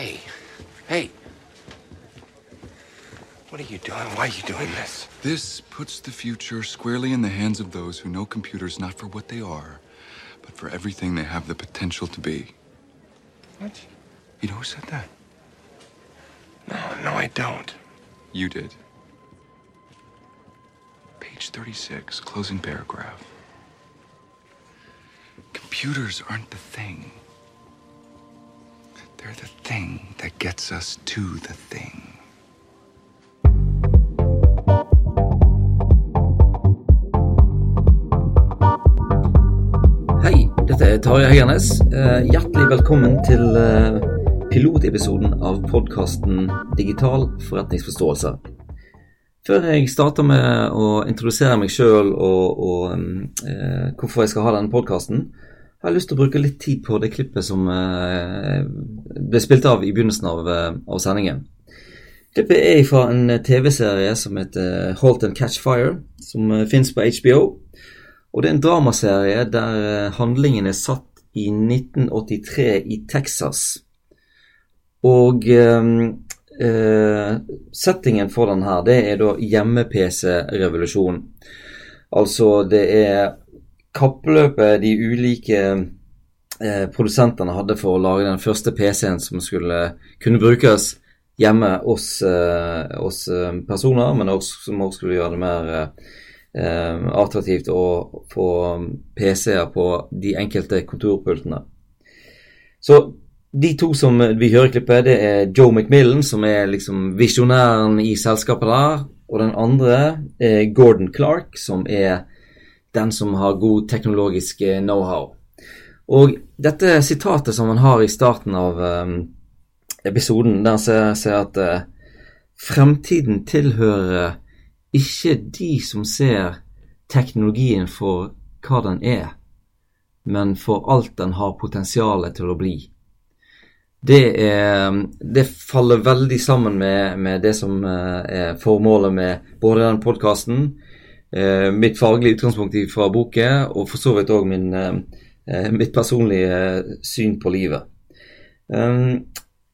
Hey, hey. What are you doing? Why are you doing this? This puts the future squarely in the hands of those who know computers not for what they are, but for everything they have the potential to be. What? You know who said that? No, no, I don't. You did. Page 36, closing paragraph. Computers aren't the thing. The thing that gets us to the thing. Hei, dette er Tarjei Heggernes. Eh, Hjertelig velkommen til eh, pilotepisoden av podkasten Digital forretningsforståelse. Før jeg starter med å introdusere meg sjøl og, og eh, hvorfor jeg skal ha denne podkasten, har lyst til å bruke litt tid på det klippet som eh, ble spilt av i begynnelsen av, eh, av sendingen. Klippet er fra en TV-serie som heter Halt and Catch Fire, som fins på HBO. Og det er en dramaserie der eh, handlingen er satt i 1983 i Texas. Og eh, eh, settingen for den her, det er da hjemme-PC-revolusjon. Altså det er kappløpet de ulike eh, produsentene hadde for å lage den første PC-en som skulle kunne brukes hjemme hos, eh, hos eh, personer, men også, som også skulle gjøre det mer eh, attraktivt å få PC-er på de enkelte kontorpultene. Så de to som vi hører i klippet, det er Joe McMillan, som er liksom visjonæren i selskapet der. Og den andre er Gordon Clark, som er den som har god teknologisk eh, know-how. Og dette sitatet som han har i starten av um, episoden, der ser jeg at uh, fremtiden tilhører ikke de som ser teknologien for hva den er, men for alt den har potensial til å bli. Det, er, det faller veldig sammen med, med, det som er formålet med både den podkasten, eh, mitt faglige utgangspunkt fra boken, og for så vidt òg eh, mitt personlige syn på livet. Um,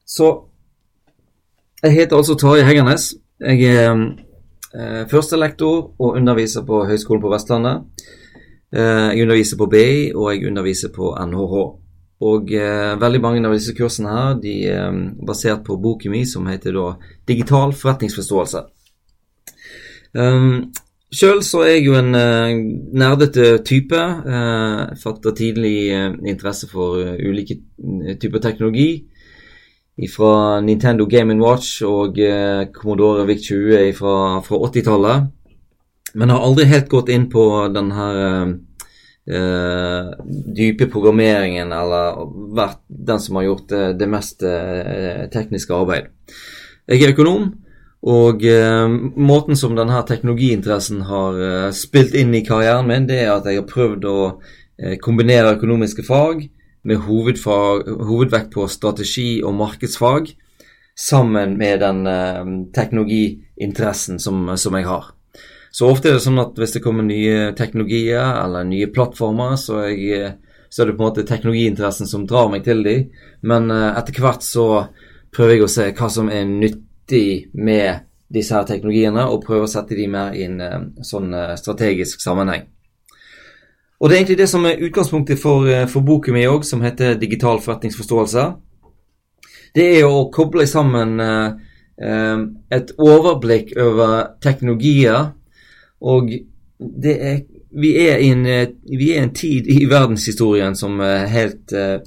så jeg heter altså Tarjei Heggernes. Jeg er eh, førstelektor og underviser på Høgskolen på Vestlandet. Eh, jeg underviser på BI, og jeg underviser på NHH. Og eh, veldig mange av disse kursene her de er basert på boken min som heter da Digital forretningsforståelse. Um, Sjøl så er jeg jo en uh, nerdete type. Uh, fatter tidlig uh, interesse for uh, ulike typer teknologi fra Nintendo Game Watch og eh, Commodore VIC-20 fra, fra 80-tallet. Men har aldri helt gått inn på den her eh, dype programmeringen eller vært den som har gjort det, mest eh, tekniske arbeid. Jeg er økonom, og eh, måten som denne teknologiinteressen har eh, spilt inn i karrieren min, det er at jeg har prøvd å eh, kombinere økonomiske fag med hovedvekt på strategi og markedsfag, sammen med den eh, teknologiinteressen som, som, jeg har. Så ofte er det sånn at hvis det kommer nye teknologier eller nye plattformer, så, jeg, så er det på en måte teknologiinteressen som drar meg til dem. Men eh, etter hvert så prøver jeg å se hva som er nyttig med disse her teknologiene, og prøve å sette dem mer i en eh, sånn eh, strategisk sammenheng. Og det er egentlig det som er utgangspunktet for, eh, for boken min òg, som heter 'Digital forretningsforståelse'. Det er å koble sammen eh, et overblikk over teknologier, og det er vi er, en, vi er en tid i verdenshistorien som er helt eh,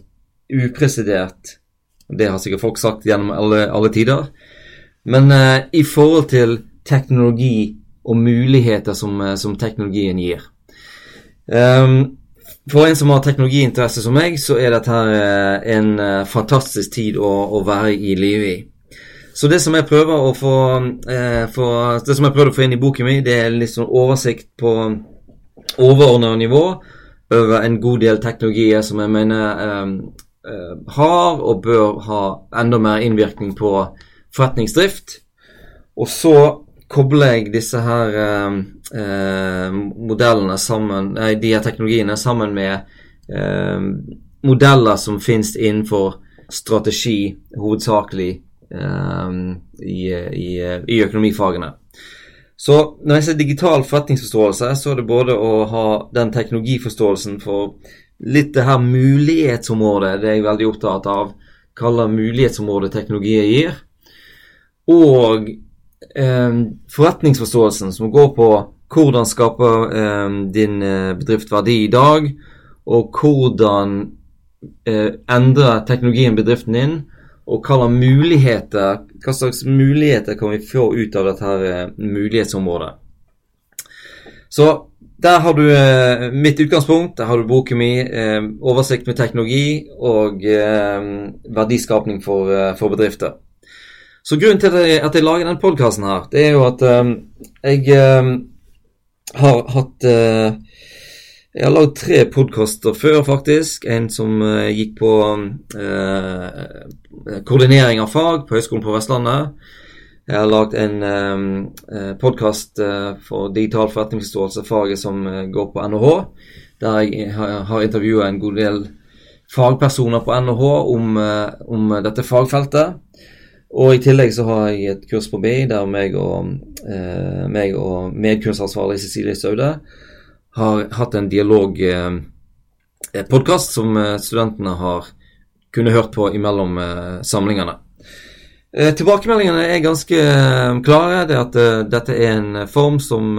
upresidert. Det har sikkert folk sagt gjennom alle, alle tider. Men uh, i forhold til teknologi og muligheter som, som teknologien gir. Um, for en som har teknologiinteresse som meg, så er dette her eh, en uh, fantastisk tid å, å, være i live i. Så det som jeg prøver å få, eh, for, Det som jeg prøvde å få inn i boken min, det er litt sånn oversikt på overordna nivå over en god del teknologier som jeg mener um, uh, har og bør ha enda mer innvirkning på forretningsdrift. Og så kobler jeg disse her eh, eh, modellene sammen, nei, de her teknologiene sammen med eh, modeller som finnes innenfor strategi hovedsakelig eh, i, i, i økonomifagene. Så når jeg sier digital forretningsforståelse, så er det både å ha den teknologiforståelsen for litt det her mulighetsområdet, det er jeg veldig opptatt av, kaller mulighetsområdet teknologier gir, og eh, forretningsforståelsen som går på hvordan skaper eh, din bedrift verdi i dag, og hvordan eh, endrer teknologien bedriften din, og hva muligheter, hva slags muligheter kan vi få ut av dette her eh, mulighetsområdet. Så der har du eh, mitt utgangspunkt, der har du boken min, eh, oversikt med teknologi og eh, verdiskapning for, eh, for, bedrifter. Så grunnen til at jeg, lager denne podkasten her, det er jo at jeg har hatt uh, Jeg har lagd tre podkaster før, faktisk. En som uh, gikk på uh, koordinering av fag på Høgskolen på Vestlandet. Jeg har lagd en um, podkast for digital forretningsforståelse, faget som går på NHH. Der jeg har, har intervjua en god del fagpersoner på NHH om, om dette fagfeltet. Og i tillegg så har jeg et kurs på BI der meg og, eh, meg og medkursansvarlig Cecilie Saude har hatt en dialogpodkast eh, som eh, studentene har kunnet hørt på imellom eh, samlingene. Eh, tilbakemeldingene er ganske eh, klare. Det at eh, dette er en form som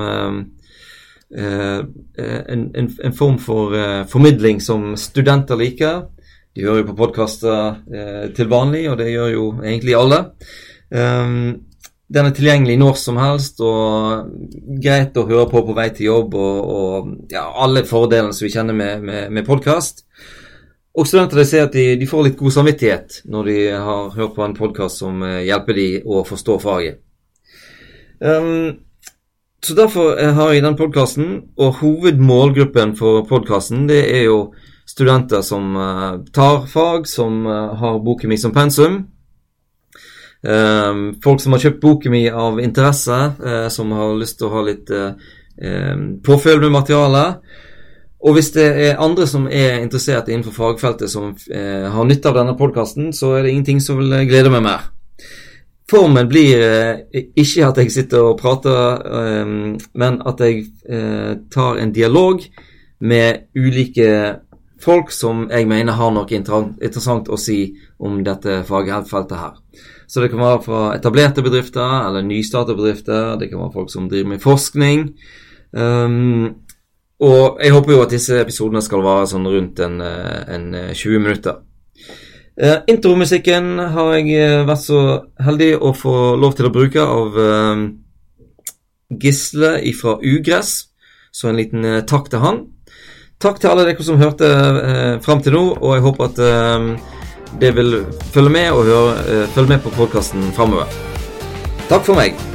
en, en, en, form for formidling som studenter liker. De hører jo på podkaster eh, til vanlig, og det gjør jo egentlig alle. Um, den er tilgjengelig når som helst og greit å høre på på vei til jobb og, og ja, alle fordelene som vi kjenner med, med, med podkast. Og studenter ser at de, de, får litt god samvittighet når de har hørt på en podkast som uh, hjelper de å forstå faget. Um, så derfor har jeg den podkasten, og hovedmålgruppen for podkasten det er jo studenter som uh, tar fag, som uh, har boken min som pensum. Um, folk som har kjøpt boken min av interesse, som har lyst til å ha litt påfølg med materialet. Og hvis det er andre som er interessert innenfor fagfeltet som har nytte av denne podkasten, så er det ingenting som vil glede meg mer. Formen blir ikke at jeg sitter og prater, um, men at jeg tar en dialog med ulike folk som jeg mener har noe interessant å si om dette fagfeltet her. Så det kan være fra etablerte bedrifter eller nystartede bedrifter. Det kan være folk som driver med forskning. Um, og jeg håper jo at disse episodene skal vare sånn rundt en, en 20 minutter. Uh, intromusikken har jeg eh, vært så heldig å få lov til å bruke av uh, Gisle fra Ugress. Så en liten takk til han. Takk til alle dere som hørte eh, fram til nå, og jeg håper at eh, det vil følge med og høre, eh, følge med på podkasten framover. Takk for meg.